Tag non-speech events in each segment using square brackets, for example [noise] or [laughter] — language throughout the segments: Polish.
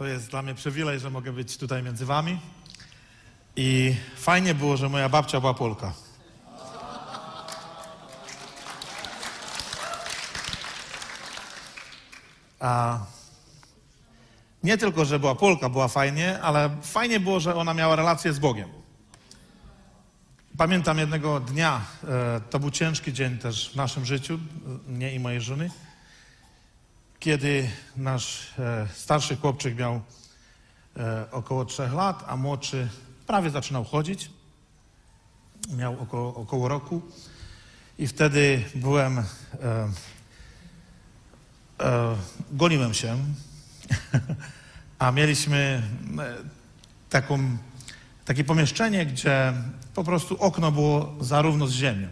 To jest dla mnie przywilej, że mogę być tutaj między wami. I fajnie było, że moja babcia była Polka. A nie tylko, że była Polka, była fajnie, ale fajnie było, że ona miała relację z Bogiem. Pamiętam jednego dnia, e, to był ciężki dzień też w naszym życiu, e, mnie i mojej żony, kiedy nasz e, starszy chłopczyk miał e, około trzech lat, a młodszy prawie zaczynał chodzić. Miał około, około roku. I wtedy byłem, e, e, się, [laughs] a mieliśmy e, taką, takie pomieszczenie, gdzie po prostu okno było zarówno z ziemią.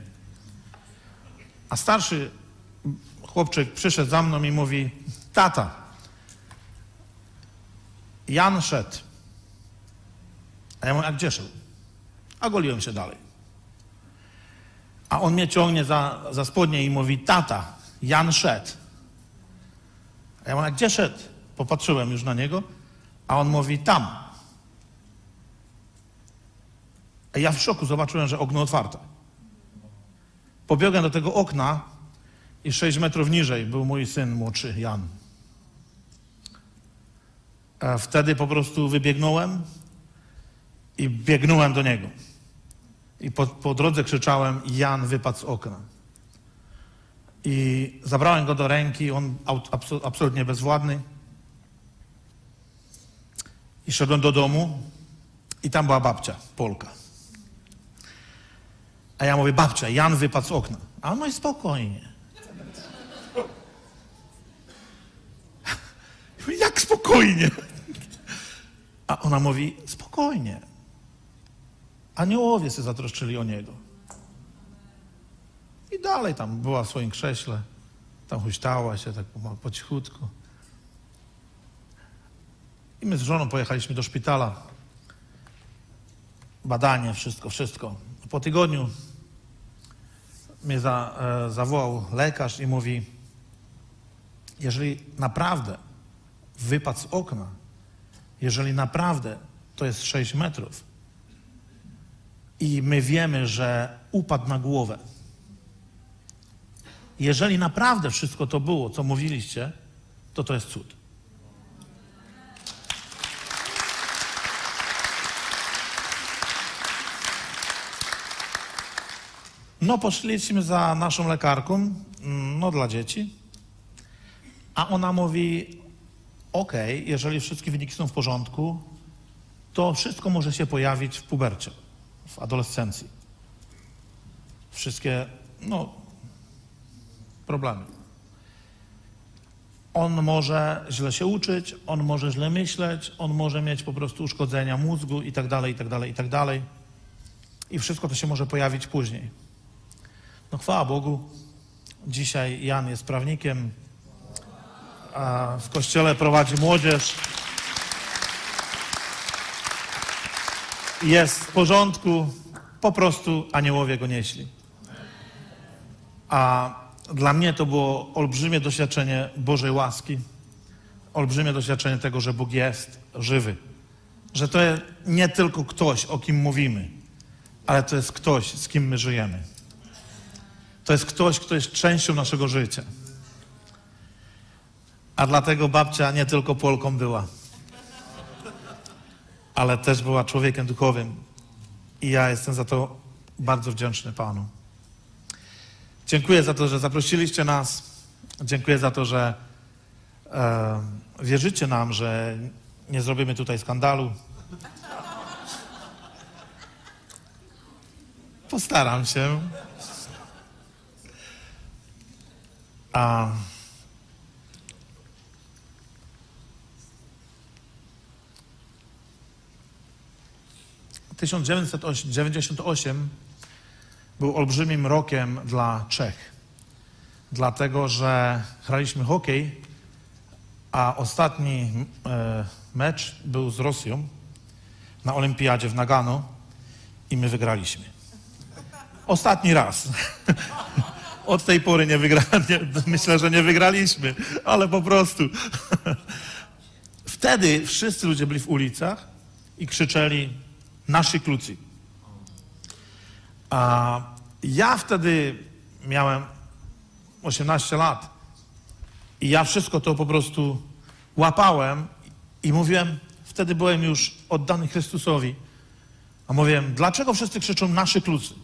A starszy chłopczyk przyszedł za mną i mówi, tata, Jan szedł. A ja mówię, a gdzie szedł? A goliłem się dalej. A on mnie ciągnie za, za spodnie i mówi, tata, Jan szedł. A ja mówię, a gdzie szedł? Popatrzyłem już na niego, a on mówi, tam. A ja w szoku zobaczyłem, że okno otwarte. Pobiegłem do tego okna i sześć metrów niżej był mój syn młodszy, Jan. A wtedy po prostu wybiegnąłem i biegnąłem do niego. I po, po drodze krzyczałem, Jan wypadł z okna. I zabrałem go do ręki, on abso, absolutnie bezwładny. I szedłem do domu i tam była babcia, Polka. A ja mówię, babcia, Jan wypadł z okna. A on mówi, spokojnie. Ja mówię, Jak spokojnie? A ona mówi, spokojnie. Aniołowie się zatroszczyli o niego. I dalej tam była w swoim krześle. Tam huśtała się tak po, cichutku. I my z żoną pojechaliśmy do szpitala. Badanie, wszystko, wszystko. Po tygodniu mnie za, e, zawołał lekarz i mówi, jeżeli naprawdę wypadł z okna, jeżeli naprawdę to jest 6 metrów i my wiemy, że upadł na głowę, jeżeli naprawdę wszystko to było, co mówiliście, to to jest cud. No, poszliśmy za naszą lekarką, mm, no dla dzieci, a ona mówi, ok, jeżeli wszystkie wyniki są w porządku, to wszystko może się pojawić w pubercie, w adolescencji. Wszystkie, no, problemy. On może źle się uczyć, on może źle myśleć, on może mieć po prostu uszkodzenia mózgu i tak dalej, i tak dalej, i tak dalej. I wszystko to się może pojawić później. No chwała Bogu, dzisiaj Jan jest prawnikiem, w kościele prowadzi młodzież. Jest w porządku, po prostu aniołowie go nieśli. A dla mnie to było olbrzymie doświadczenie Bożej łaski, olbrzymie doświadczenie tego, że Bóg jest żywy. Że to nie tylko ktoś, o kim mówimy, ale to jest ktoś, z kim my żyjemy. To jest ktoś, kto jest częścią naszego życia. A dlatego babcia nie tylko Polką była, ale też była człowiekiem duchowym. I ja jestem za to bardzo wdzięczny Panu. Dziękuję za to, że zaprosiliście nas. Dziękuję za to, że e, wierzycie nam, że nie zrobimy tutaj skandalu. Postaram się. A... Tysiąc dziewięćset dziewięćdziesiąt osiem był olbrzymim rokiem dla Czech. Dlatego, że graliśmy hokej, a ostatni e, mecz był z Rosją na olimpiadzie w Nagano i my wygraliśmy. Ostatni raz. [laughs] Od tej pory nie wygrałem. Myślę, że nie wygraliśmy, ale po prostu. [laughs] Wtedy wszyscy ludzie byli w ulicach i krzyczeli nasi klucy. A ja wtedy miałem 18 lat i ja wszystko to po prostu łapałem i mówiłem, wtedy byłem już oddany Chrystusowi, a mówiłem, dlaczego wszyscy krzyczą nasi klucy?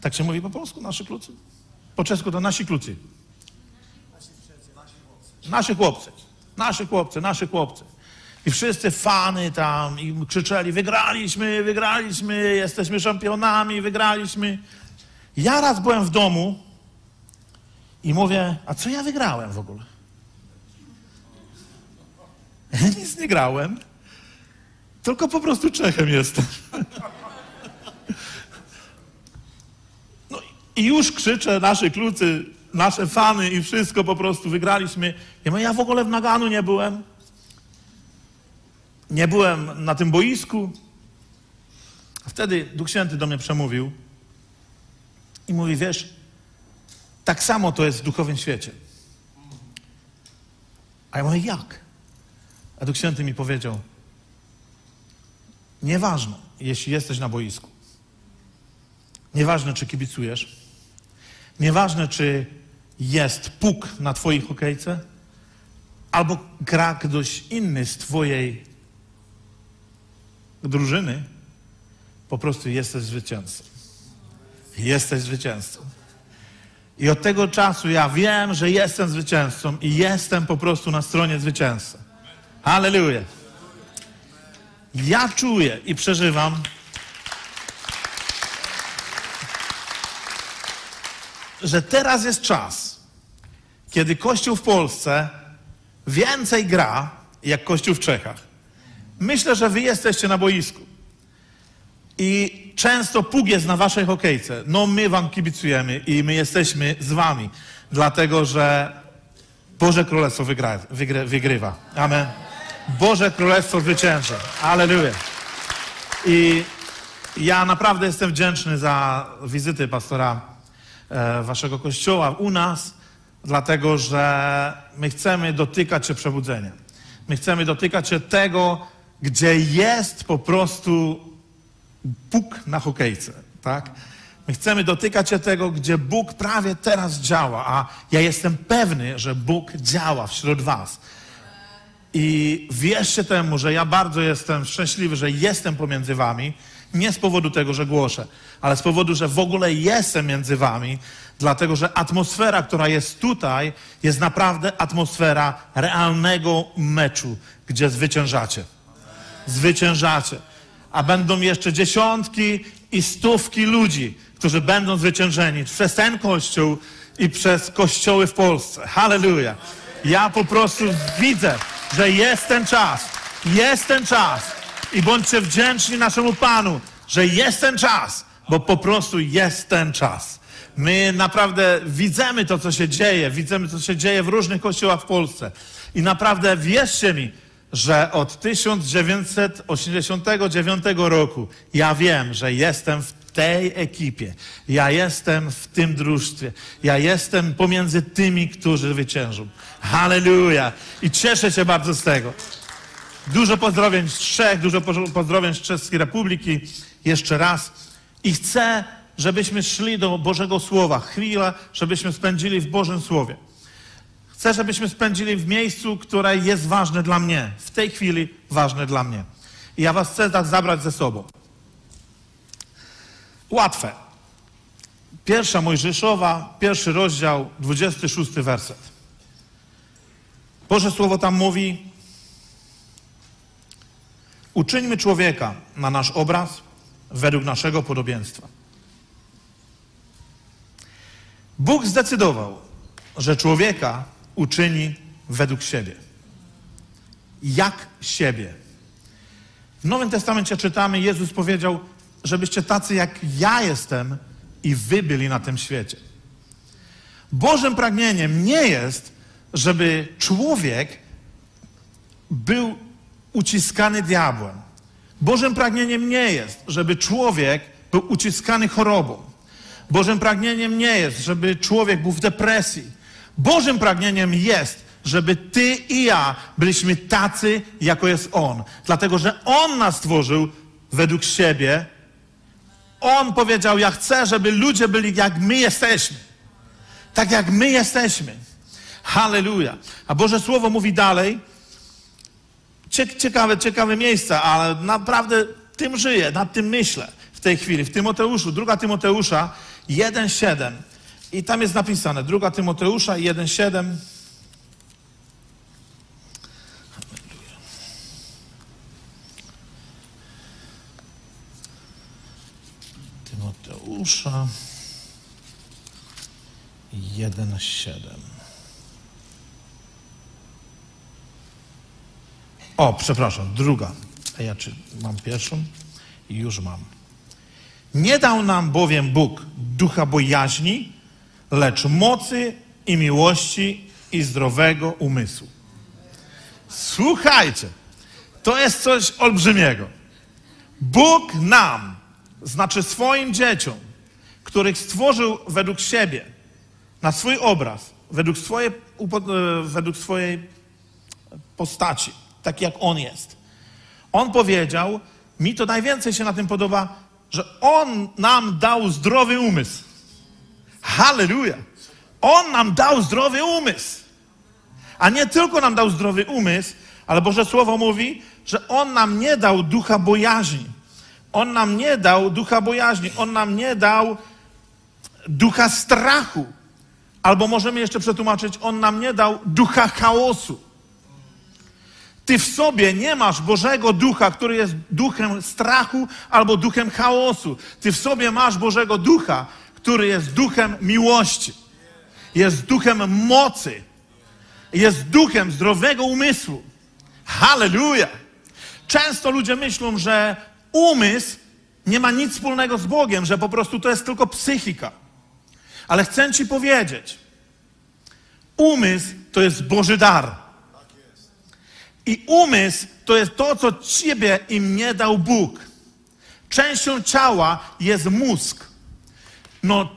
Tak się mówi po polsku, nasi klucy? Po czesku to nasi klucy. Nasi chłopcy. Nasi chłopcy, nasi chłopcy. I wszyscy fany tam i krzyczeli, wygraliśmy, wygraliśmy, jesteśmy czempionami, wygraliśmy. Ja raz byłem w domu i mówię, a co ja wygrałem w ogóle? Nic nie grałem, tylko po prostu Czechem jestem. No i już krzyczę, nasze klucy, nasze fany i wszystko po prostu wygraliśmy. Ja mówię, ja w ogóle w Naganu nie byłem. Nie byłem na tym boisku. A wtedy Duch Święty do mnie przemówił i mówi, wiesz, tak samo to jest w duchowym świecie. A ja mówię, jak? A Duch Święty mi powiedział, nieważne, jeśli jesteś na boisku, nieważne, czy kibicujesz, nieważne, czy jest puk na twojej hokejce, albo gra ktoś inny z twojej drużyny, po prostu jesteś zwycięzcą. Jesteś zwycięzcą. I od tego czasu ja wiem, że jestem zwycięzcą i jestem po prostu na stronie zwycięzcy. Hallelujah. Ja czuję i przeżywam, że teraz jest czas, kiedy Kościół w Polsce więcej gra jak Kościół w Czechach. Myślę, że wy jesteście na boisku. I często puk jest na waszej hokejce. No my wam kibicujemy i my jesteśmy z wami. Dlatego, że Boże Królestwo wygra, wygry, wygrywa. Amen. Boże Królestwo zwycięża. Aleluja. I ja naprawdę jestem wdzięczny za wizyty pastora e, waszego kościoła u nas, dlatego że my chcemy dotykać się przebudzenia. My chcemy dotykać się tego, gdzie jest po prostu Bóg na hokejce, tak? My chcemy dotykać się tego, gdzie Bóg prawie teraz działa, a ja jestem pewny, że Bóg działa wśród was. I wierzcie temu, że ja bardzo jestem szczęśliwy, że jestem pomiędzy wami, nie z powodu tego, że głoszę, ale z powodu, że w ogóle jestem między wami, dlatego że atmosfera, która jest tutaj, jest naprawdę atmosfera realnego meczu, gdzie zwyciężacie. Zwyciężacie a będą jeszcze dziesiątki i stówki ludzi, którzy będą zwyciężeni przez ten kościół i przez kościoły w Polsce. Hallelujah. Ja po prostu widzę, że jest ten czas. Jest ten czas. I bądźcie wdzięczni naszemu Panu, że jest ten czas, bo po prostu jest ten czas. My naprawdę widzimy to, co się dzieje, widzimy, co się dzieje w różnych kościołach w Polsce. I naprawdę wierzcie mi, że od 1989 roku ja wiem, że jestem w tej ekipie. Ja jestem w tym drużstwie. Ja jestem pomiędzy tymi, którzy zwyciężą. Hallelujah! I cieszę się bardzo z tego. Dużo pozdrowień z Czech, dużo pozdrowień z Czeskiej Republiki. Jeszcze raz. I chcę, żebyśmy szli do Bożego Słowa. Chwilę, żebyśmy spędzili w Bożym Słowie. Chcę, żebyśmy spędzili w miejscu, które jest ważne dla mnie. W tej chwili ważne dla mnie. I ja was chcę tak zabrać ze sobą. Łatwe. Pierwsza Mojżeszowa, pierwszy rozdział, 26 werset. Boże Słowo tam mówi Uczyńmy człowieka na nasz obraz według naszego podobieństwa Bóg zdecydował, że człowieka uczyni według siebie. Jak siebie. W Nowym Testamencie czytamy, Jezus powiedział, żebyście tacy jak ja jestem i wy byli na tym świecie. Bożym pragnieniem nie jest, żeby człowiek był uciskany diabłem. Bożym pragnieniem nie jest, żeby człowiek był uciskany chorobą. Bożym pragnieniem nie jest, żeby człowiek był w depresji. Bożym pragnieniem jest, żeby ty i ja byliśmy tacy, jako jest On. Dlatego, że On nas stworzył według siebie. On powiedział: Ja chcę, żeby ludzie byli jak my jesteśmy. Tak jak my jesteśmy. Halleluja. A Boże Słowo mówi dalej. Ciekawe, ciekawe miejsca, ale naprawdę tym żyję, nad tym myślę w tej chwili. W Tymoteuszu, druga Tymoteusza 1,7. I tam jest napisane, druga Tymoteusza 1,7. Tymoteusza 1,7. O, przepraszam, druga. A ja czy mam pierwszą? Już mam. Nie dał nam bowiem Bóg ducha bojaźni, lecz mocy i miłości i zdrowego umysłu. Słuchajcie, to jest coś olbrzymiego. Bóg nam, znaczy swoim dzieciom, których stworzył według siebie, na swój obraz, według swojej, według swojej postaci, tak jak On jest. On powiedział, mi to najwięcej się na tym podoba, że On nam dał zdrowy umysł. Halleluja! On nam dał zdrowy umysł. A nie tylko nam dał zdrowy umysł, ale Boże Słowo mówi, że On nam nie dał ducha bojaźni. On nam nie dał ducha bojaźni. On nam nie dał ducha strachu. Albo możemy jeszcze przetłumaczyć, On nam nie dał ducha chaosu. Ty w sobie nie masz Bożego Ducha, który jest duchem strachu albo duchem chaosu. Ty w sobie masz Bożego Ducha, który jest duchem miłości, jest duchem mocy, jest duchem zdrowego umysłu. Halleluja! Często ludzie myślą, że umysł nie ma nic wspólnego z Bogiem, że po prostu to jest tylko psychika. Ale chcę Ci powiedzieć, umysł to jest Boży dar. I umysł to jest to, co ciebie i mnie dał Bóg. Częścią ciała jest mózg. No,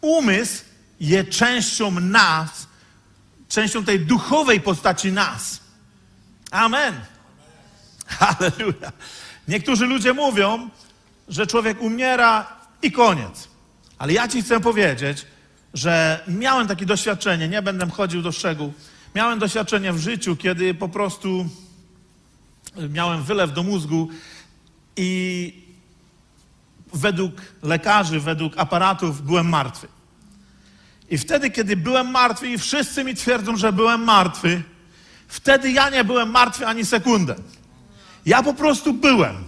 umysł jest częścią nas, częścią tej duchowej postaci nas. Amen. Halleluja. Niektórzy ludzie mówią, że człowiek umiera i koniec. Ale ja ci chcę powiedzieć, że miałem takie doświadczenie, nie będę chodził do szczegółów, Miałem doświadczenie w życiu, kiedy po prostu miałem wylew do mózgu i według lekarzy, według aparatów byłem martwy. I wtedy, kiedy byłem martwy i wszyscy mi twierdzą, że byłem martwy, wtedy ja nie byłem martwy ani sekundę. Ja po prostu byłem.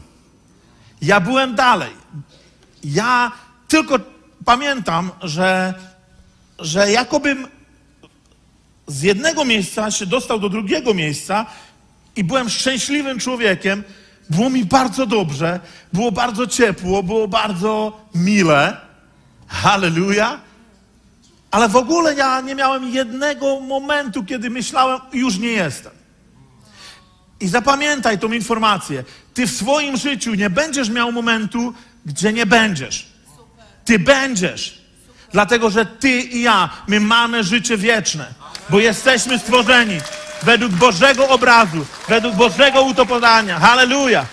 Ja byłem dalej. Ja tylko pamiętam, że, że jakobym z jednego miejsca się dostał do drugiego miejsca i byłem szczęśliwym człowiekiem. Było mi bardzo dobrze, było bardzo ciepło, było bardzo mile. Halleluja. Ale w ogóle ja nie miałem jednego momentu, kiedy myślałem, już nie jestem. I zapamiętaj tą informację. Ty w swoim życiu nie będziesz miał momentu, gdzie nie będziesz. Ty będziesz. Dlatego, że ty i ja, my mamy życie wieczne bo jesteśmy stworzeni według Bożego obrazu, według Bożego utopodania. Halleluja!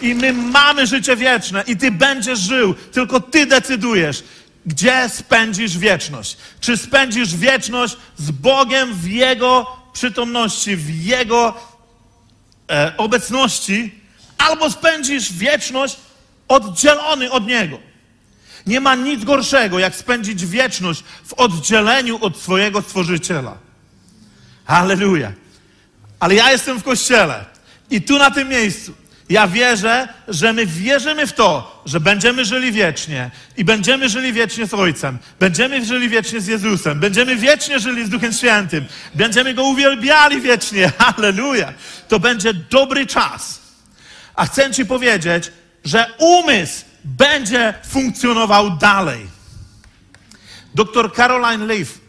I my mamy życie wieczne i Ty będziesz żył, tylko Ty decydujesz, gdzie spędzisz wieczność. Czy spędzisz wieczność z Bogiem w Jego przytomności, w Jego e, obecności, albo spędzisz wieczność oddzielony od Niego. Nie ma nic gorszego, jak spędzić wieczność w oddzieleniu od swojego Stworzyciela. Halleluja. Ale ja jestem w kościele i tu na tym miejscu Ja wierzę, że my wierzymy w to, że będziemy żyli wiecznie i będziemy żyli wiecznie z Ojcem, będziemy żyli wiecznie z Jezusem, będziemy wiecznie żyli z Duchem Świętym, będziemy Go uwielbiali wiecznie. [laughs] Halleluja! To będzie dobry czas. A chcę Ci powiedzieć, że umysł będzie funkcjonował dalej. Doktor Caroline Leaf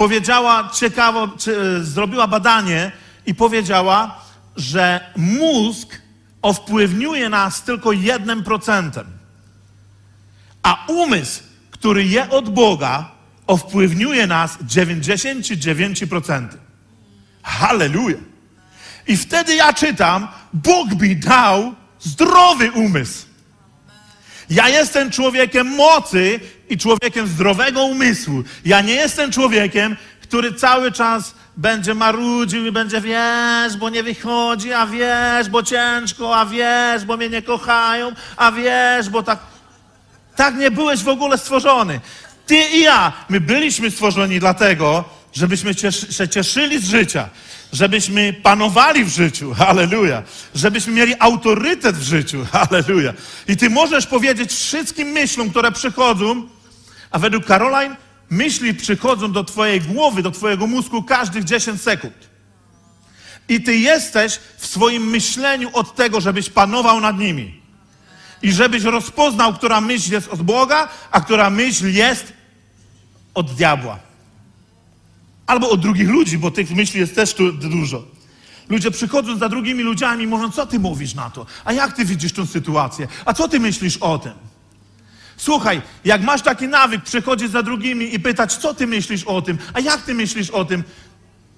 powiedziała ciekawo, czy, zrobiła badanie i powiedziała, że mózg owpływnuje nas tylko jednym procentem, a umysł, który je od Boga, owpływnuje nas 99%. Halleluja! I wtedy ja czytam, Bóg mi dał zdrowy umysł. Ja jestem człowiekiem mocy i człowiekiem zdrowego umysłu. Ja nie jestem człowiekiem, który cały czas będzie marudził i będzie, wiesz, bo nie wychodzi, a wiesz, bo ciężko, a wiesz, bo mnie nie kochają, a wiesz, bo tak. Tak nie byłeś w ogóle stworzony. Ty i ja, my byliśmy stworzeni dlatego, żebyśmy się cieszyli z życia, żebyśmy panowali w życiu, [laughs] halleluja, żebyśmy mieli autorytet w życiu, [laughs] halleluja. I ty możesz powiedzieć wszystkim myślom, które przychodzą, a według Caroline myśli przychodzą do twojej głowy, do twojego mózgu każdych 10 sekund. I ty jesteś w swoim myśleniu od tego, żebyś panował nad nimi. I żebyś rozpoznał, która myśl jest od Boga, a która myśl jest od diabła. Albo od drugich ludzi, bo tych myśli jest też tu dużo. Ludzie przychodzą za drugimi ludziami i mówią, co ty mówisz na to? A jak ty widzisz tę sytuację? A co ty myślisz o tym? Słuchaj, jak masz taki nawyk przychodzić za drugimi i pytać, co ty myślisz o tym, a jak ty myślisz o tym,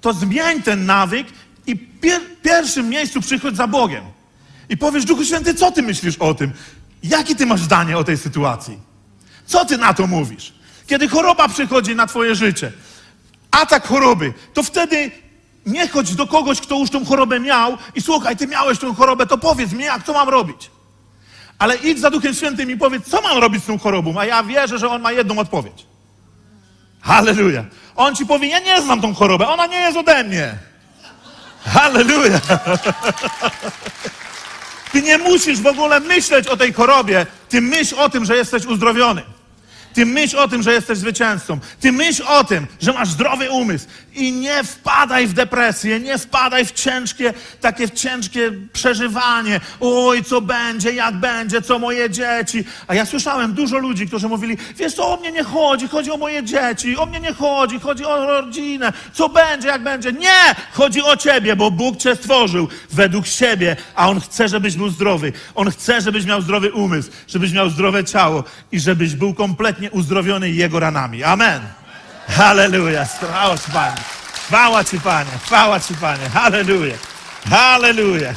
to zmień ten nawyk i pier pierwszym miejscu przychodź za Bogiem. I powiesz, Duchu Święty, co ty myślisz o tym? Jakie ty masz zdanie o tej sytuacji? Co ty na to mówisz? Kiedy choroba przychodzi na twoje życie, atak choroby, to wtedy nie chodź do kogoś, kto już tą chorobę miał i słuchaj, ty miałeś tą chorobę, to powiedz mi, jak co mam robić? Ale idź za Duchem Świętym i powiedz, co mam robić z tą chorobą, a ja wierzę, że On ma jedną odpowiedź. Halleluja. On ci powie, ja nie znam tą chorobę, ona nie jest ode mnie. Halleluja. Ty nie musisz w ogóle myśleć o tej chorobie, ty myśl o tym, że jesteś uzdrowiony. Ty myśl o tym, że jesteś zwycięzcą. Ty myśl o tym, że masz zdrowy umysł. I nie wpadaj w depresję, nie wpadaj w ciężkie, takie ciężkie przeżywanie. Oj, co będzie, jak będzie, co moje dzieci. A ja słyszałem dużo ludzi, którzy mówili, wiesz co, o mnie nie chodzi, chodzi o moje dzieci, o mnie nie chodzi, chodzi o rodzinę. Co będzie, jak będzie. Nie! Chodzi o ciebie, bo Bóg cię stworzył według siebie, a On chce, żebyś był zdrowy. On chce, żebyś miał zdrowy umysł, żebyś miał zdrowe ciało i żebyś był kompletnie uzdrowiony Jego ranami. Amen. Halleluja. Chwała Ci, Panie. Chwała Ci, Panie. Chwała Ci, Panie. Halleluja. Halleluja.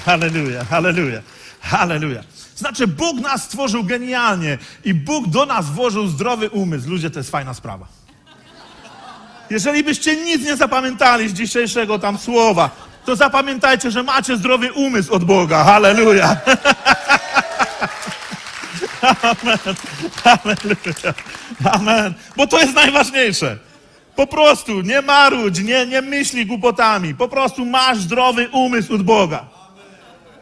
Halleluja. Halleluja. Znaczy, Bóg nas stworzył genialnie i Bóg do nas włożył zdrowy umysł. Ludzie, to jest fajna sprawa. Jeżeli byście nic nie zapamiętali z dzisiejszego tam słowa, to zapamiętajcie, że macie zdrowy umysł od Boga. Halleluja. [laughs] Amen. Halleluja. Amen. Bo to jest najważniejsze. Po prostu nie marudź, nie, nie myśli głupotami. Po prostu masz zdrowy umysł od Boga.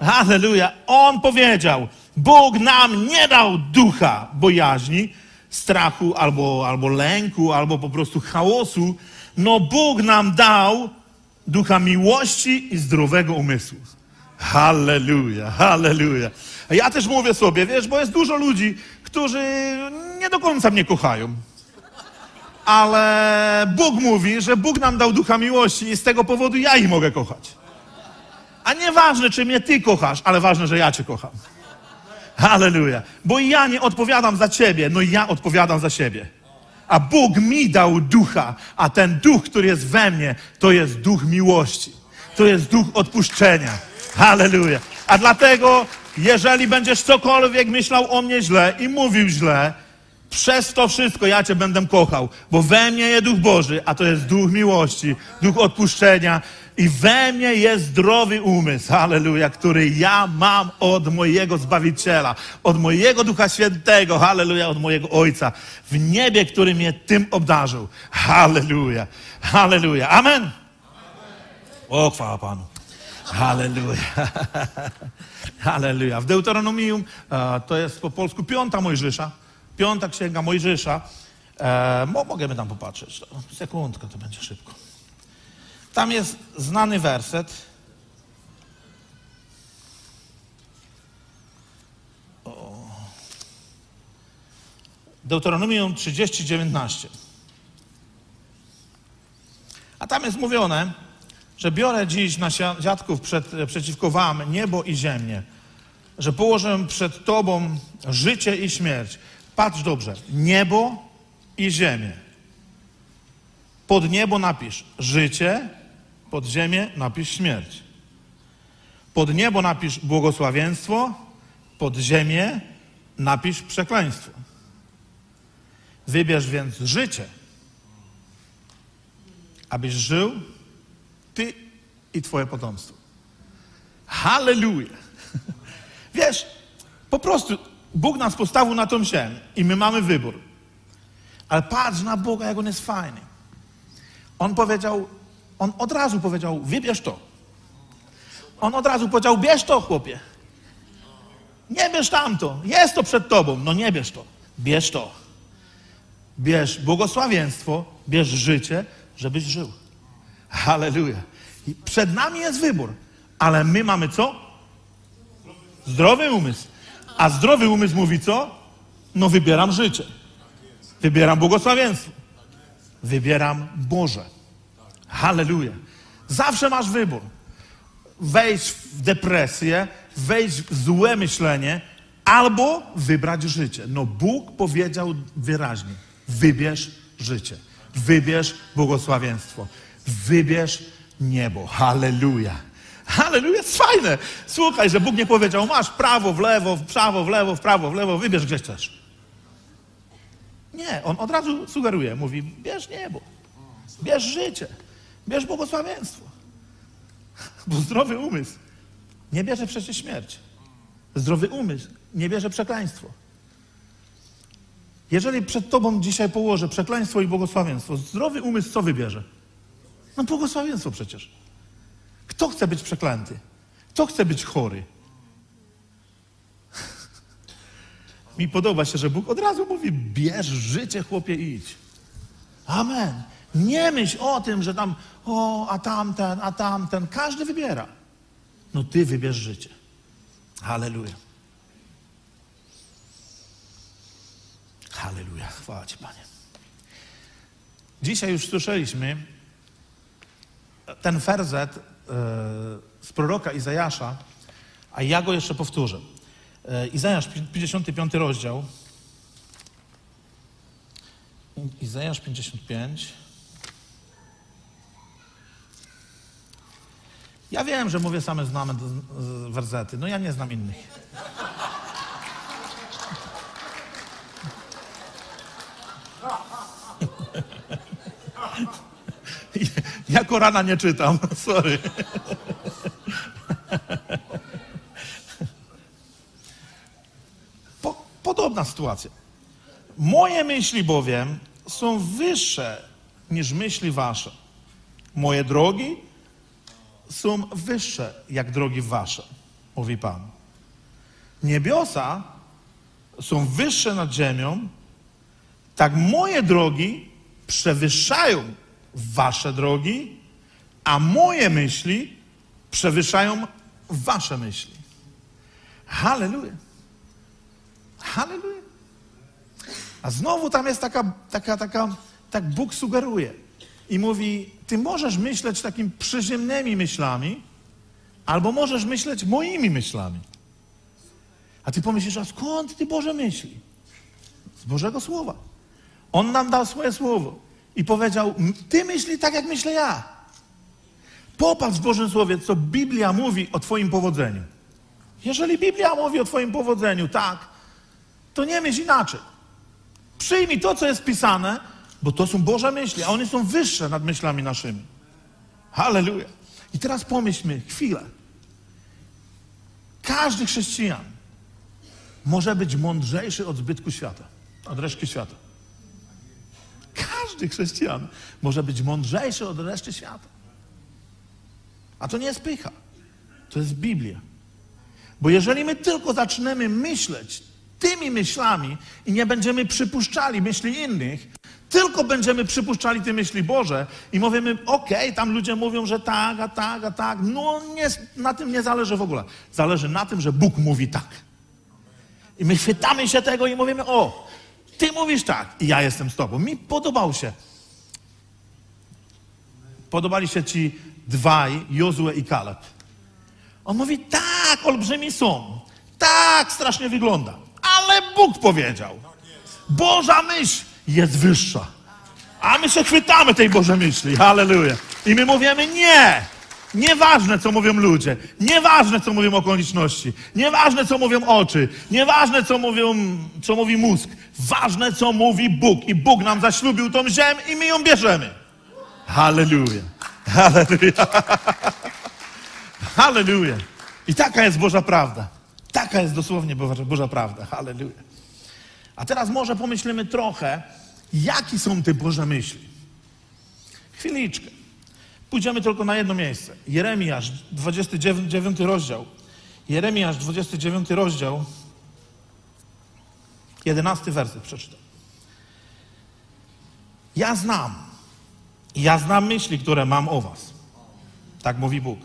Halleluja. On powiedział, Bóg nam nie dał ducha bojaźni, strachu albo, albo lęku, albo po prostu chaosu. No Bóg nam dał ducha miłości i zdrowego umysłu. Halleluja, halleluja. Ja też mówię sobie, wiesz, bo jest dużo ludzi, którzy nie do końca mnie kochają. Ale Bóg mówi, że Bóg nam dał ducha miłości i z tego powodu ja ich mogę kochać. A nieważne, czy mnie ty kochasz, ale ważne, że ja cię kocham. Halleluja. Bo ja nie odpowiadam za ciebie, no ja odpowiadam za siebie. A Bóg mi dał ducha, a ten duch, który jest we mnie, to jest duch miłości. To jest duch odpuszczenia. Halleluja. A dlatego, jeżeli będziesz cokolwiek myślał o mnie źle i mówił źle, przez to wszystko ja Cię będę kochał, bo we mnie jest Duch Boży, a to jest Duch miłości, Duch odpuszczenia i we mnie jest zdrowy umysł, halleluja, który ja mam od mojego Zbawiciela, od mojego Ducha Świętego, halleluja, od mojego Ojca w niebie, który mnie tym obdarzył. Halleluja, halleluja. Amen. O, chwała Panu. Halleluja. [laughs] Halleluja. W Deuteronomium e, to jest po polsku piąta Mojżesza. Piąta księga Mojżesza. E, mo, możemy tam popatrzeć. Sekundkę, to będzie szybko. Tam jest znany werset. O. Deuteronomium 30, 19. A tam jest mówione, że biorę dziś na dziadków przed, przeciwko wam niebo i ziemię, że położę przed tobą życie i śmierć. Patrz dobrze, niebo i ziemię. Pod niebo napisz życie, pod ziemię napisz śmierć. Pod niebo napisz błogosławieństwo, pod ziemię napisz przekleństwo. Wybierz więc życie, abyś żył ty i twoje potomstwo. Halleluja! [laughs] Wiesz, po prostu Bóg nas postawił na tą ziemię i my mamy wybór. Ale patrz na Boga, jak On jest fajny. On powiedział, On od razu powiedział, wybierz to. On od razu powiedział, bierz to, chłopie. Nie bierz tamto. Jest to przed tobą. No nie bierz to. Bierz to. Bierz błogosławieństwo, bierz życie, żebyś żył. Halleluja. Przed nami jest wybór, ale my mamy co? Zdrowy umysł. A zdrowy umysł mówi co? No wybieram życie. Wybieram błogosławieństwo. Wybieram Boże. Halleluja. Zawsze masz wybór. Wejść w depresję, wejść w złe myślenie, albo wybrać życie. No Bóg powiedział wyraźnie: wybierz życie. Wybierz błogosławieństwo. Wybierz niebo. Halleluja. Halleluja, jest fajne. Słuchaj, że Bóg nie powiedział, masz prawo, w lewo, w prawo, w lewo, w prawo, w lewo, wybierz gdzie chcesz. Nie, on od razu sugeruje, mówi, bierz niebo, bierz życie, bierz błogosławieństwo. [laughs] Bo zdrowy umysł nie bierze przecież śmierć. Zdrowy umysł nie bierze przekleństwo. Jeżeli przed tobą dzisiaj położę przekleństwo i błogosławieństwo, zdrowy umysł co wybierze? No błogosławieństwo przecież. Kto chce być przeklęty? Kto chce być chory? [laughs] Mi podoba się, że Bóg od razu mówi: bierz życie, chłopie, idź. Amen. Nie myśl o tym, że tam, o, a tamten, a tamten. Każdy wybiera. No ty wybierz życie. Halleluja. Halleluja. Chwała Ci, Panie. Dzisiaj już słyszeliśmy ten ferzet z proroka Izajasza, a ja go jeszcze powtórzę. Izajasz, 55 rozdział. Izajasz 55. Ja wiem, że mówię same znane wersety, no ja nie znam innych. Ja Korana nie czytam, [laughs] sorry. Po, podobna sytuacja. Moje myśli bowiem są wyższe niż myśli wasze. Moje drogi są wyższe jak drogi wasze, mówi Pan. Niebiosa są wyższe nad ziemią, tak moje drogi przewyższają wasze drogi, a moje myśli przewyższają wasze myśli. Halleluja. Halleluja. A znowu tam jest taka, taka, taka, tak Bóg sugeruje i mówi, ty możesz myśleć takimi przyziemnymi myślami, albo możesz myśleć moimi myślami. A ty pomyślisz, a skąd ty Boże myśli? Z Bożego Słowa. On nam dał swoje Słowo i powiedział: Ty myśli tak, jak myślę ja. Popatrz w Bożym Słowie, co Biblia mówi o Twoim powodzeniu. Jeżeli Biblia mówi o Twoim powodzeniu, tak, to nie myśl inaczej. Przyjmij to, co jest pisane, bo to są Boże myśli, a one są wyższe nad myślami naszymi. Halleluja. I teraz pomyślmy chwilę. Każdy chrześcijan może być mądrzejszy od zbytku świata, od reszty świata. Każdy chrześcijan może być mądrzejszy od reszty świata. A to nie jest pycha. To jest Biblia. Bo jeżeli my tylko zaczniemy myśleć tymi myślami i nie będziemy przypuszczali myśli innych, tylko będziemy przypuszczali te myśli Boże i mówimy, okej, tam ludzie mówią, że tak, a tak, a tak. No nie, na tym nie zależy w ogóle. Zależy na tym, że Bóg mówi tak. I my chwytamy się tego i mówimy, o, ty mówisz tak i ja jestem z tobą. Mi podobał się. Podobali się ci dwaj, Jozue i Kaleb. On mówi, tak, olbrzymi są. Tak, strasznie wygląda. Ale Bóg powiedział. Boża myśl jest wyższa. A my się chwytamy tej Bożej myśli. Halleluja. I my mówimy, nie. Nieważne, co mówią ludzie. Nieważne, co mówią okoliczności. Nieważne, co mówią oczy. Nieważne, co, mówią, co mówi mózg. Ważne, co mówi Bóg. I Bóg nam zaślubił tą ziemię i my ją bierzemy. Halleluja. Halleluja. Halleluja. I taka jest Boża prawda. Taka jest dosłownie Boża, Boża prawda. Halleluja. A teraz może pomyślimy trochę, jakie są te Boże myśli. Chwiliczkę. Pójdziemy tylko na jedno miejsce. Jeremiasz, 29 rozdział. Jeremiasz, 29 rozdział. 11 werset przeczytam. Ja znam. Ja znam myśli, które mam o was. Tak mówi Bóg.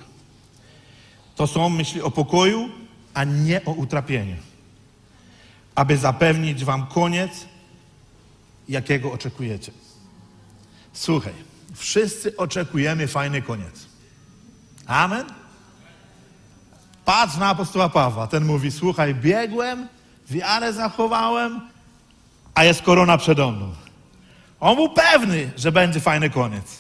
To są myśli o pokoju, a nie o utrapieniu. Aby zapewnić wam koniec, jakiego oczekujecie. Słuchaj, wszyscy oczekujemy fajny koniec. Amen? Patrz na apostoła Pawła. Ten mówi, słuchaj, biegłem, wiarę zachowałem, a jest korona przede mną. On był pewny, że będzie fajny koniec.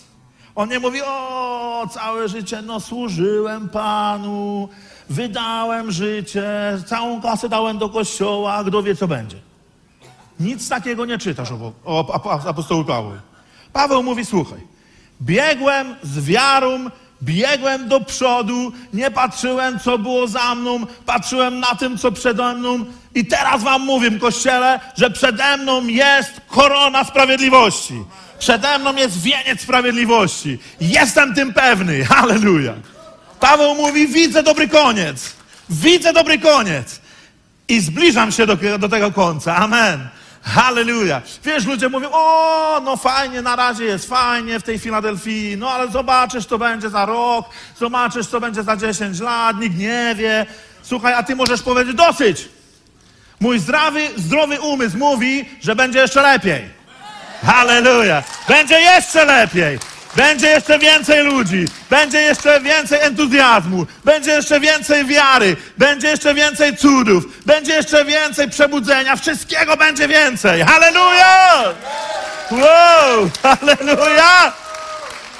On nie mówi, o, całe życie, no służyłem Panu, wydałem życie, całą kasę dałem do kościoła, kto wie, co będzie. Nic takiego nie czytasz o, o, o apostołu Paweł. Paweł mówi, słuchaj, biegłem z wiarą, biegłem do przodu, nie patrzyłem, co było za mną, patrzyłem na tym, co przede mną i teraz wam mówię, Kościele, że przede mną jest korona sprawiedliwości. Przede mną jest wieniec sprawiedliwości. Jestem tym pewny. [laughs] Halleluja. Paweł mówi, widzę dobry koniec. Widzę dobry koniec. I zbliżam się do, do tego końca. Amen. Halleluja. Wiesz, ludzie mówią, o, no fajnie, na razie jest fajnie w tej Filadelfii, no ale zobaczysz, co będzie za rok, zobaczysz, co będzie za 10 lat, nikt nie wie. Słuchaj, a ty możesz powiedzieć, dosyć. Mój zdrowy, zdrowy umysł mówi, że będzie jeszcze lepiej. Halleluja. Będzie jeszcze lepiej. Będzie jeszcze więcej ludzi, będzie jeszcze więcej entuzjazmu, będzie jeszcze więcej wiary, będzie jeszcze więcej cudów, będzie jeszcze więcej przebudzenia, wszystkiego będzie więcej. Halleluja! Wow! Halleluja!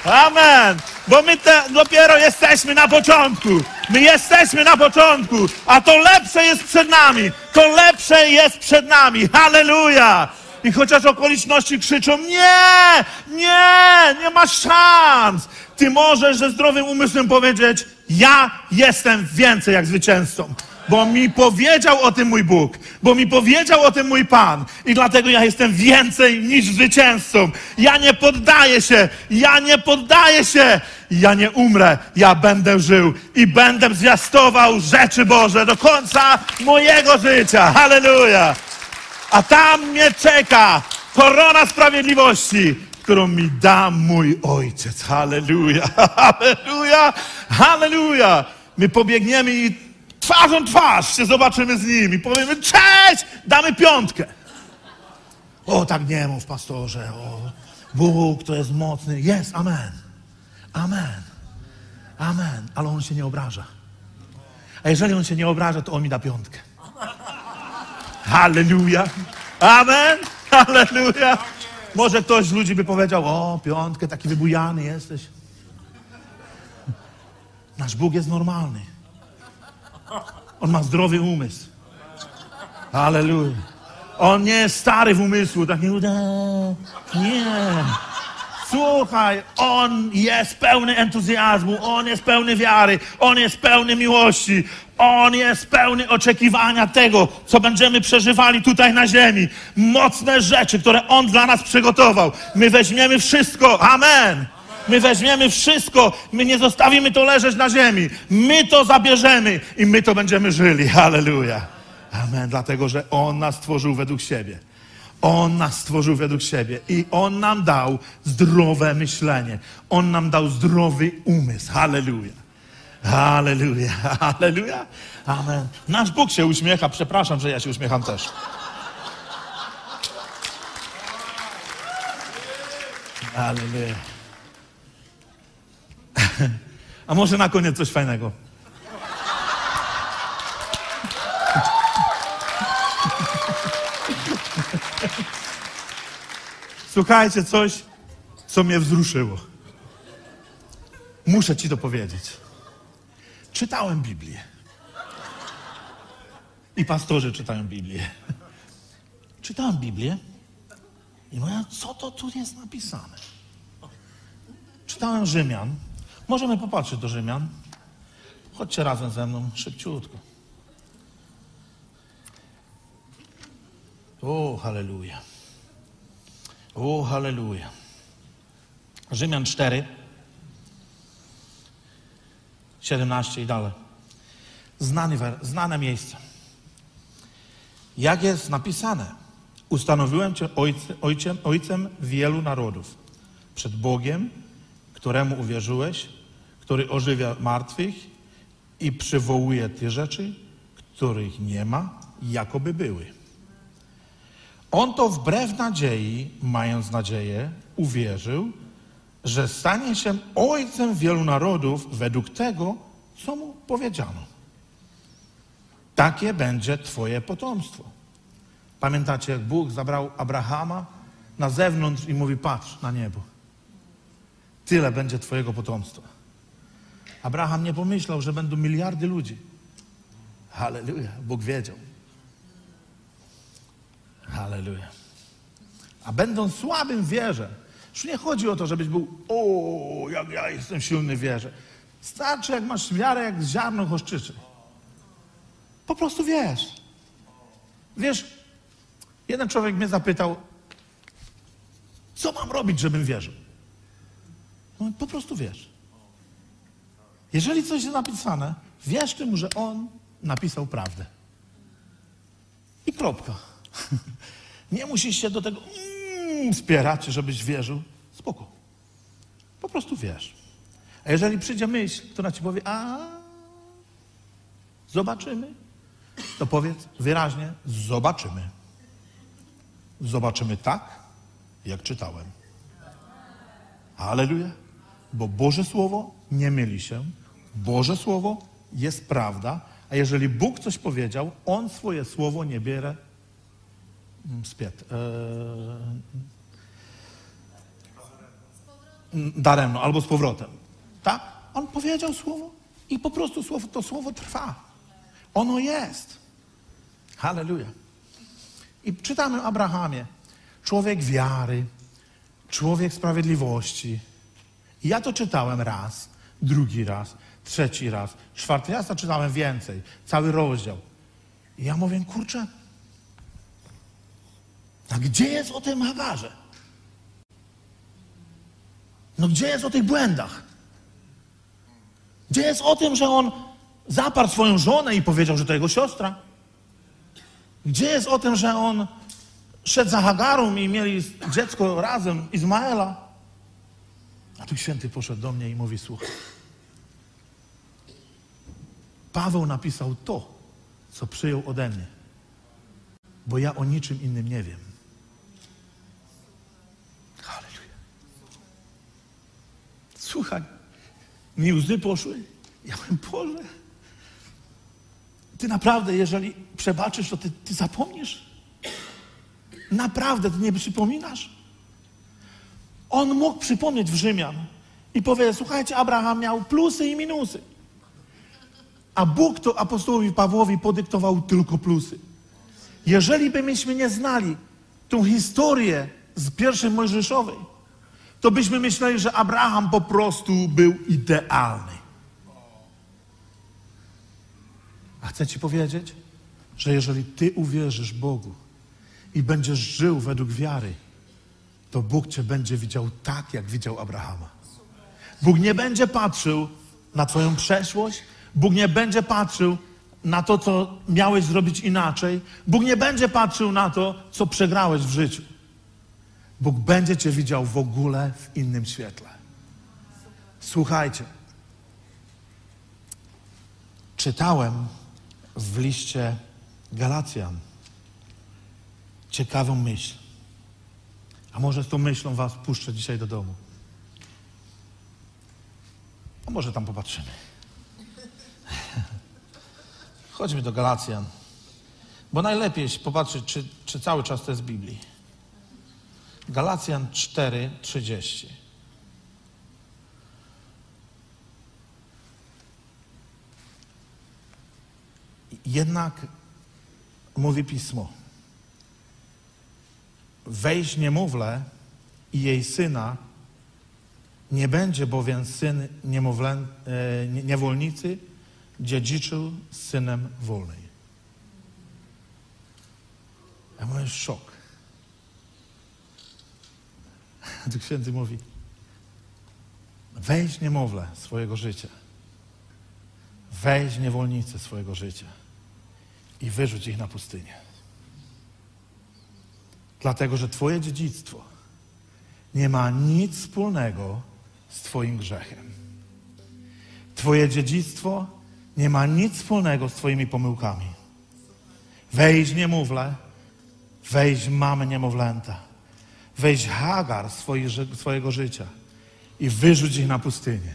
Amen! Bo my te, dopiero jesteśmy na początku. My jesteśmy na początku, a to lepsze jest przed nami. To lepsze jest przed nami. Halleluja! I chociaż okoliczności krzyczą, nie, nie, nie ma szans. Ty możesz ze zdrowym umysłem powiedzieć, ja jestem więcej jak zwycięzcą. Bo mi powiedział o tym mój Bóg, bo mi powiedział o tym mój Pan. I dlatego ja jestem więcej niż zwycięzcą. Ja nie poddaję się, ja nie poddaję się. Ja nie umrę, ja będę żył i będę zwiastował rzeczy Boże do końca mojego życia. Hallelujah! A tam mnie czeka korona sprawiedliwości, którą mi da mój ojciec. Halleluja, [laughs] halleluja, halleluja. My pobiegniemy i twarzą twarz się zobaczymy z nimi. Powiemy, cześć, damy piątkę. O, tak nie mów, pastorze. O, Bóg to jest mocny. Jest, amen. Amen. Amen. Ale on się nie obraża. A jeżeli on się nie obraża, to on mi da piątkę. Halleluja. Amen. Halleluja. Może ktoś z ludzi by powiedział, o, piątkę, taki wybujany jesteś. Nasz Bóg jest normalny. On ma zdrowy umysł. Halleluja. On nie jest stary w umysłu, tak nie. Nie. Słuchaj, on jest pełny entuzjazmu, on jest pełny wiary, on jest pełny miłości, on jest pełny oczekiwania tego, co będziemy przeżywali tutaj na ziemi. Mocne rzeczy, które on dla nas przygotował. My weźmiemy wszystko. Amen. My weźmiemy wszystko, my nie zostawimy to leżeć na ziemi. My to zabierzemy i my to będziemy żyli. Halleluja. Amen. Dlatego, że On nas stworzył według siebie. On nas stworzył według siebie i On nam dał zdrowe myślenie. On nam dał zdrowy umysł. Halleluja. Halleluja. Halleluja. Amen. Nasz Bóg się uśmiecha. Przepraszam, że ja się uśmiecham też. Halleluja. A może na koniec coś fajnego. Słuchajcie, coś, co mnie wzruszyło. Muszę ci to powiedzieć. Czytałem Biblię. I pastorzy czytają Biblię. Czytałem Biblię i mówię, co to tu jest napisane? Czytałem Rzymian. Możemy popatrzeć do Rzymian. Chodźcie razem ze mną, szybciutko. O, halleluja. O, halleluja. Rzymian 4, 17 i dalej. Znany, znane miejsce. Jak jest napisane, ustanowiłem Cię ojce, ojcem, ojcem wielu narodów. Przed Bogiem, któremu uwierzyłeś, który ożywia martwych i przywołuje te rzeczy, których nie ma, jakoby były. On to wbrew nadziei, mając nadzieję, uwierzył, że stanie się ojcem wielu narodów według tego, co mu powiedziano. Takie będzie Twoje potomstwo. Pamiętacie, jak Bóg zabrał Abrahama na zewnątrz i mówi: Patrz na niebo. Tyle będzie Twojego potomstwa. Abraham nie pomyślał, że będą miliardy ludzi. Halleluja. Bóg wiedział. Halleluja. A będąc słabym wierze, już nie chodzi o to, żebyś był, o, jak ja jestem silny w wierze. Starczy, jak masz wiarę, jak ziarno choszczyczy. Po prostu wiesz. Wiesz, jeden człowiek mnie zapytał, co mam robić, żebym wierzył? No, po prostu wiesz. Jeżeli coś jest napisane, wierz tym, że on napisał prawdę. I kropka. [laughs] Nie musisz się do tego mm, żebyś wierzył. Spoko. Po prostu wiesz. A jeżeli przyjdzie myśl, która ci powie, a zobaczymy, to powiedz wyraźnie, zobaczymy. Zobaczymy tak, jak czytałem. Aleluja. Bo Boże Słowo nie myli się. Boże Słowo jest prawda. A jeżeli Bóg coś powiedział, On swoje Słowo nie bierze mm, spiet. Eee, daremno albo z powrotem. Tak? On powiedział Słowo i po prostu słowo, to Słowo trwa. Ono jest. Halleluja. I czytamy o Abrahamie. Człowiek wiary, człowiek sprawiedliwości. I ja to czytałem raz, drugi raz, trzeci raz, czwarty raz to czytałem więcej, cały rozdział. I ja mówię, kurczę, a gdzie jest o tym Hagarze? No gdzie jest o tych błędach? Gdzie jest o tym, że on zaparł swoją żonę i powiedział, że to jego siostra? Gdzie jest o tym, że on szedł za Hagarą i mieli dziecko razem, Izmaela? A tu święty poszedł do mnie i mówi, słuchaj, Paweł napisał to, co przyjął ode mnie, bo ja o niczym innym nie wiem. Słuchaj, mi łzy poszły. Ja mówię, Boże, ty naprawdę, jeżeli przebaczysz, to ty, ty zapomnisz? Naprawdę, ty nie przypominasz? On mógł przypomnieć w Rzymian i powiedzieć, słuchajcie, Abraham miał plusy i minusy. A Bóg to apostołowi Pawłowi podyktował tylko plusy. Jeżeli by myśmy nie znali tą historię z pierwszej Mojżeszowej, to byśmy myśleli, że Abraham po prostu był idealny. A chcę Ci powiedzieć, że jeżeli Ty uwierzysz Bogu i będziesz żył według wiary, to Bóg Cię będzie widział tak, jak widział Abrahama. Bóg nie będzie patrzył na Twoją przeszłość, Bóg nie będzie patrzył na to, co miałeś zrobić inaczej, Bóg nie będzie patrzył na to, co przegrałeś w życiu. Bóg będzie Cię widział w ogóle w innym świetle. Słuchajcie. Czytałem w liście Galacjan ciekawą myśl. A może z tą myślą Was puszczę dzisiaj do domu. A może tam popatrzymy. [laughs] Chodźmy do Galacjan. Bo najlepiej popatrzeć, czy, czy cały czas to jest z Biblii. Galacjan 4, 30. Jednak mówi pismo. Wejść niemowlę i jej syna nie będzie bowiem syn niemowlę, e, nie- niewolnicy dziedziczył z synem wolnej. Ja mam szok. Duch Święty mówi, weź niemowlę swojego życia, weź niewolnicę swojego życia i wyrzuć ich na pustynię. Dlatego, że Twoje dziedzictwo nie ma nic wspólnego z Twoim grzechem. Twoje dziedzictwo nie ma nic wspólnego z Twoimi pomyłkami. Weź niemowlę, weź mamę niemowlęta, weź Hagar swojego życia i wyrzuć ich na pustynię.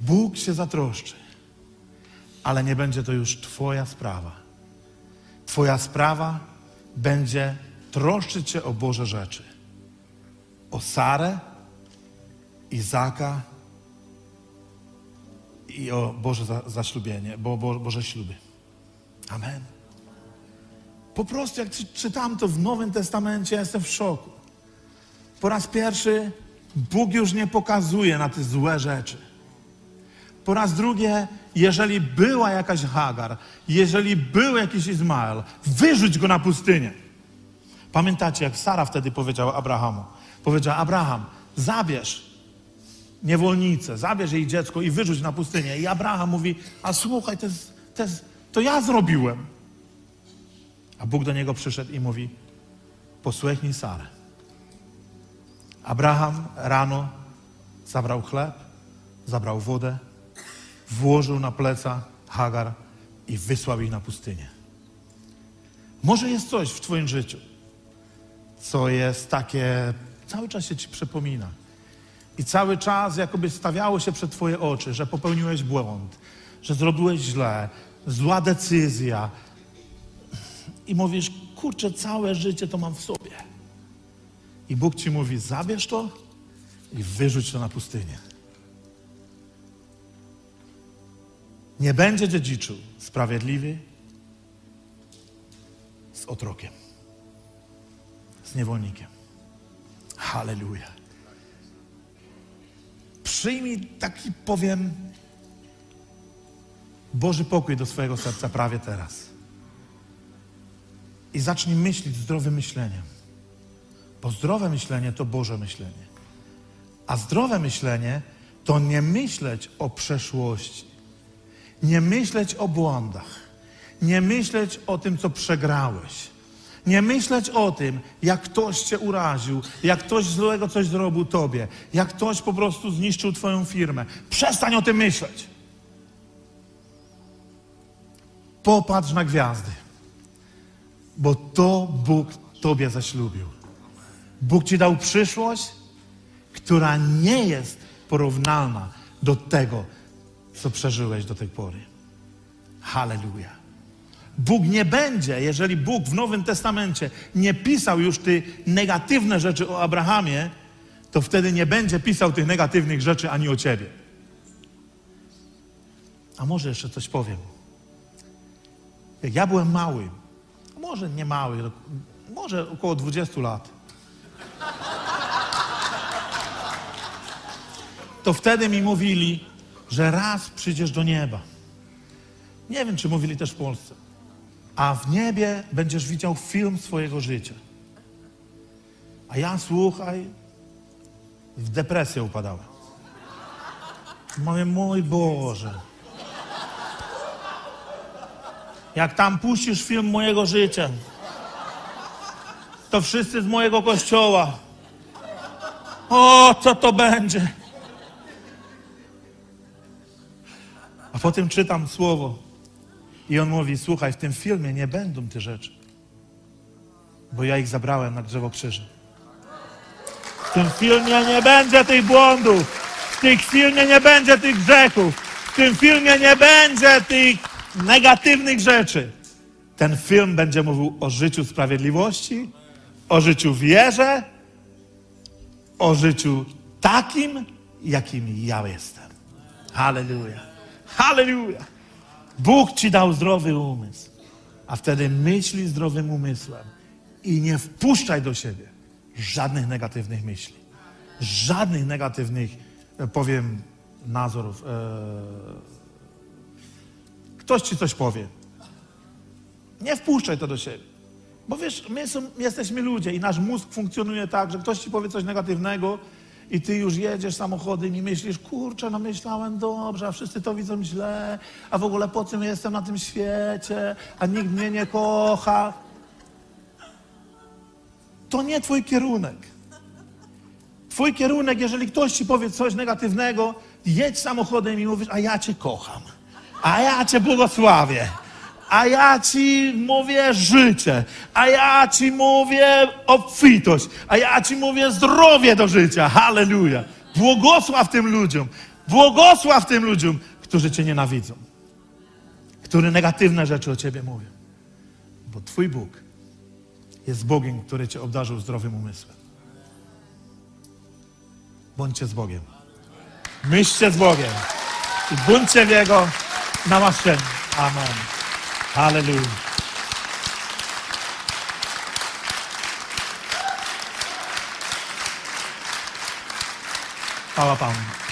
Bóg się zatroszczy, ale nie będzie to już Twoja sprawa. Twoja sprawa będzie troszczyć się o Boże rzeczy. O Sarę, Izaka i o Boże za, zaślubienie, bo, Boże śluby. Amen. Po prostu jak czy- czytam to w Nowym Testamencie, ja jestem w szoku. Po raz pierwszy Bóg już nie pokazuje na te złe rzeczy. Po raz drugie, jeżeli była jakaś Hagar, jeżeli był jakiś Izmael, wyrzuć go na pustynię. Pamiętacie, jak Sara wtedy powiedziała Abrahamu? Powiedziała, Abraham, zabierz niewolnicę, zabierz jej dziecko i wyrzuć na pustynię. I Abraham mówi, a słuchaj, to, jest, to, jest, to ja zrobiłem. A Bóg do niego przyszedł i mówi, posłuchnij Sarę. Abraham rano zabrał chleb, zabrał wodę, włożył na pleca Hagar i wysłał ich na pustynię. Może jest coś w Twoim życiu, co jest takie, cały czas się Ci przypomina. I cały czas jakoby stawiało się przed Twoje oczy, że popełniłeś błąd, że zrobiłeś źle, zła decyzja. I mówisz, kurczę, całe życie to mam w sobie. I Bóg Ci mówi, zabierz to i wyrzuć to na pustynię. Nie będzie dziedziczył sprawiedliwy z otrokiem, z niewolnikiem. Halleluja. Przyjmij taki, powiem, Boży pokój do swojego serca prawie teraz. I zacznij myśleć zdrowym myśleniem. Bo zdrowe myślenie to Boże myślenie. A zdrowe myślenie to nie myśleć o przeszłości, nie myśleć o błądach, nie myśleć o tym, co przegrałeś, nie myśleć o tym, jak ktoś cię uraził, jak ktoś złego coś zrobił tobie, jak ktoś po prostu zniszczył twoją firmę. Przestań o tym myśleć. Popatrz na gwiazdy, bo to Bóg tobie zaślubił. Bóg ci dał przyszłość, która nie jest porównalna do tego, co przeżyłeś do tej pory. Halleluja. Bóg nie będzie, jeżeli Bóg w Nowym Testamencie nie pisał już tych negatywne rzeczy o Abrahamie, to wtedy nie będzie pisał tych negatywnych rzeczy ani o ciebie. A może jeszcze coś powiem. Jak ja byłem mały, może nie mały, może około 20 lat, to wtedy mi mówili, że raz przyjdziesz do nieba. Nie wiem, czy mówili też w Polsce. A w niebie będziesz widział film swojego życia. A ja słuchaj, w depresję upadałem. Mówię, mój Boże. Jak tam puścisz film mojego życia, to wszyscy z mojego kościoła. O, co to będzie? A potem czytam słowo i on mówi, słuchaj, w tym filmie nie będą te rzeczy, bo ja ich zabrałem na drzewo krzyża. W tym filmie nie będzie tych błądów, w tym filmie nie będzie tych grzechów, w tym filmie nie będzie tych negatywnych rzeczy. Ten film będzie mówił o życiu sprawiedliwości, o życiu wierze, o życiu takim, jakim ja jestem. Halleluja. Halleluja. Bóg ci dał zdrowy umysł, a wtedy myśli zdrowym umysłem i nie wpuszczaj do siebie żadnych negatywnych myśli, żadnych negatywnych, e, powiem, nazorów. E, Ktoś ci coś powie. Nie wpuszczaj to do siebie. Bo wiesz, my, są, my jesteśmy ludzie i nasz mózg funkcjonuje tak, że ktoś ci powie coś negatywnego i ty już jedziesz samochodem i myślisz, kurczę, no myślałem dobrze, a wszyscy to widzą źle, a w ogóle po czym jestem na tym świecie, a nikt mnie nie kocha. To nie twój kierunek. Twój kierunek, jeżeli ktoś ci powie coś negatywnego, jedź samochodem i mówisz, a ja cię kocham, a ja cię błogosławię, a ja ci mówię życie, a ja ci mówię obfitość, a ja ci mówię zdrowie do życia. Halleluja. Błogosław tym ludziom, błogosław tym ludziom, którzy cię nienawidzą, którzy negatywne rzeczy o ciebie mówią. Bo twój Bóg jest Bogiem, który cię obdarzył zdrowym umysłem. Bądźcie z Bogiem. Myślcie z Bogiem. I bądźcie w Jego namaszczeniu. Amen. Halleluja. Chwała Panu.